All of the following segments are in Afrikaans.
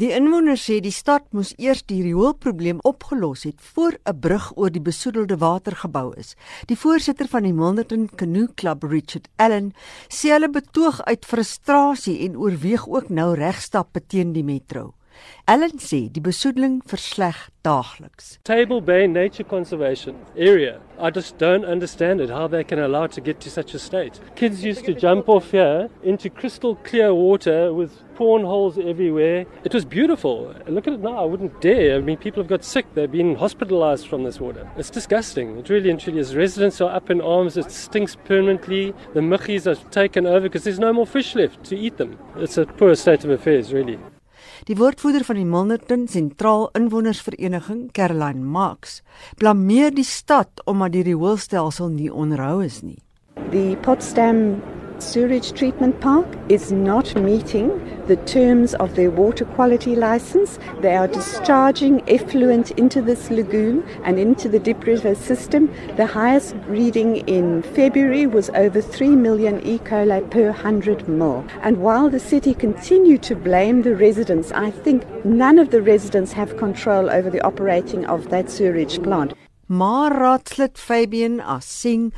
Die inwoners sê die stad moes eers die rioolprobleem opgelos het voor 'n brug oor die besoedelde water gebou is. Die voorsitter van die Milnerton Canoe Club, Richard Allen, sê hulle betoog uit frustrasie en oorweeg ook nou regstappe teen die metro. Allen sê die besoedeling versleg daagliks. Table Bay Nature Conservation area. I just don't understand it how they can allow it to get to such a state. Kids used to jump off here into crystal clear water with prawn holes everywhere. It was beautiful. Look at it now. I wouldn't dare. I mean, people have got sick. They've been hospitalized from this water. It's disgusting. It really and truly is. Residents are up in arms. It stinks permanently. The muggies are taken over because there's no more fish left to eat them. It's a poor state of affairs, really. Die woordvoerder van die Milnerton Sentraal Inwonersvereniging, Caroline Marx, blameer die stad omdat die rioolstelsel nie onderhou is nie. The Potsdam sewage treatment park is not meeting the terms of their water quality license. They are discharging effluent into this lagoon and into the Deep River system. The highest reading in February was over 3 million E. coli per 100 mil. And while the city continue to blame the residents, I think none of the residents have control over the operating of that sewage plant. Maar raadslid Fabian Assing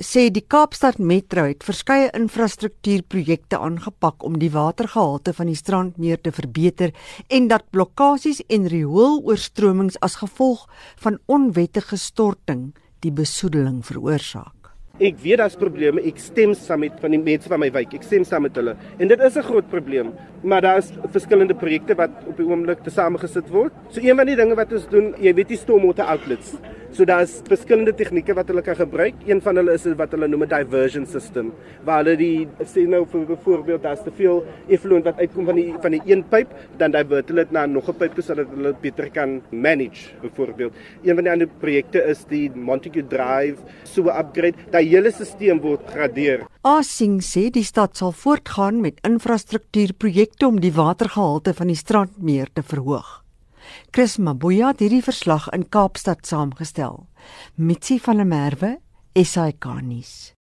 sê die Kaapstad Metro het verskeie infrastruktuurprojekte aangepak om die watergehalte van die strandmeer te verbeter en dat blokkades en riooloorstromings as gevolg van onwettige storting die besoedeling veroorsaak. Ek weet daar's probleme. Ek stem saam met van die mense van my wijk. Ek stem saam met hulle. En dit is 'n groot probleem. Maar daar's verskillende projekte wat op die oomblik te samegesit word. So een van die dinge wat ons doen, jy weet die stormwater outlets. So daar's verskillende tegnieke wat hulle kan gebruik. Een van hulle is wat hulle noem 'n diversion system waar hulle die sê nou vir byvoorbeeld daar's te veel effluent wat uitkom van die van die een pyp, dan divert hulle dit na nog 'n pyp sodat hulle beter kan manage byvoorbeeld. Een van die ander projekte is die Montague Drive sewer upgrade. Daai hele stelsel word gradeer. Asing sê die stad sal voortgaan met infrastruktuurprojekte om die watergehalte van die strandmeer te verhoog. Chris Mabuya het hierdie verslag in Kaapstad saamgestel. Mitsi van der Merwe, SAK nuus.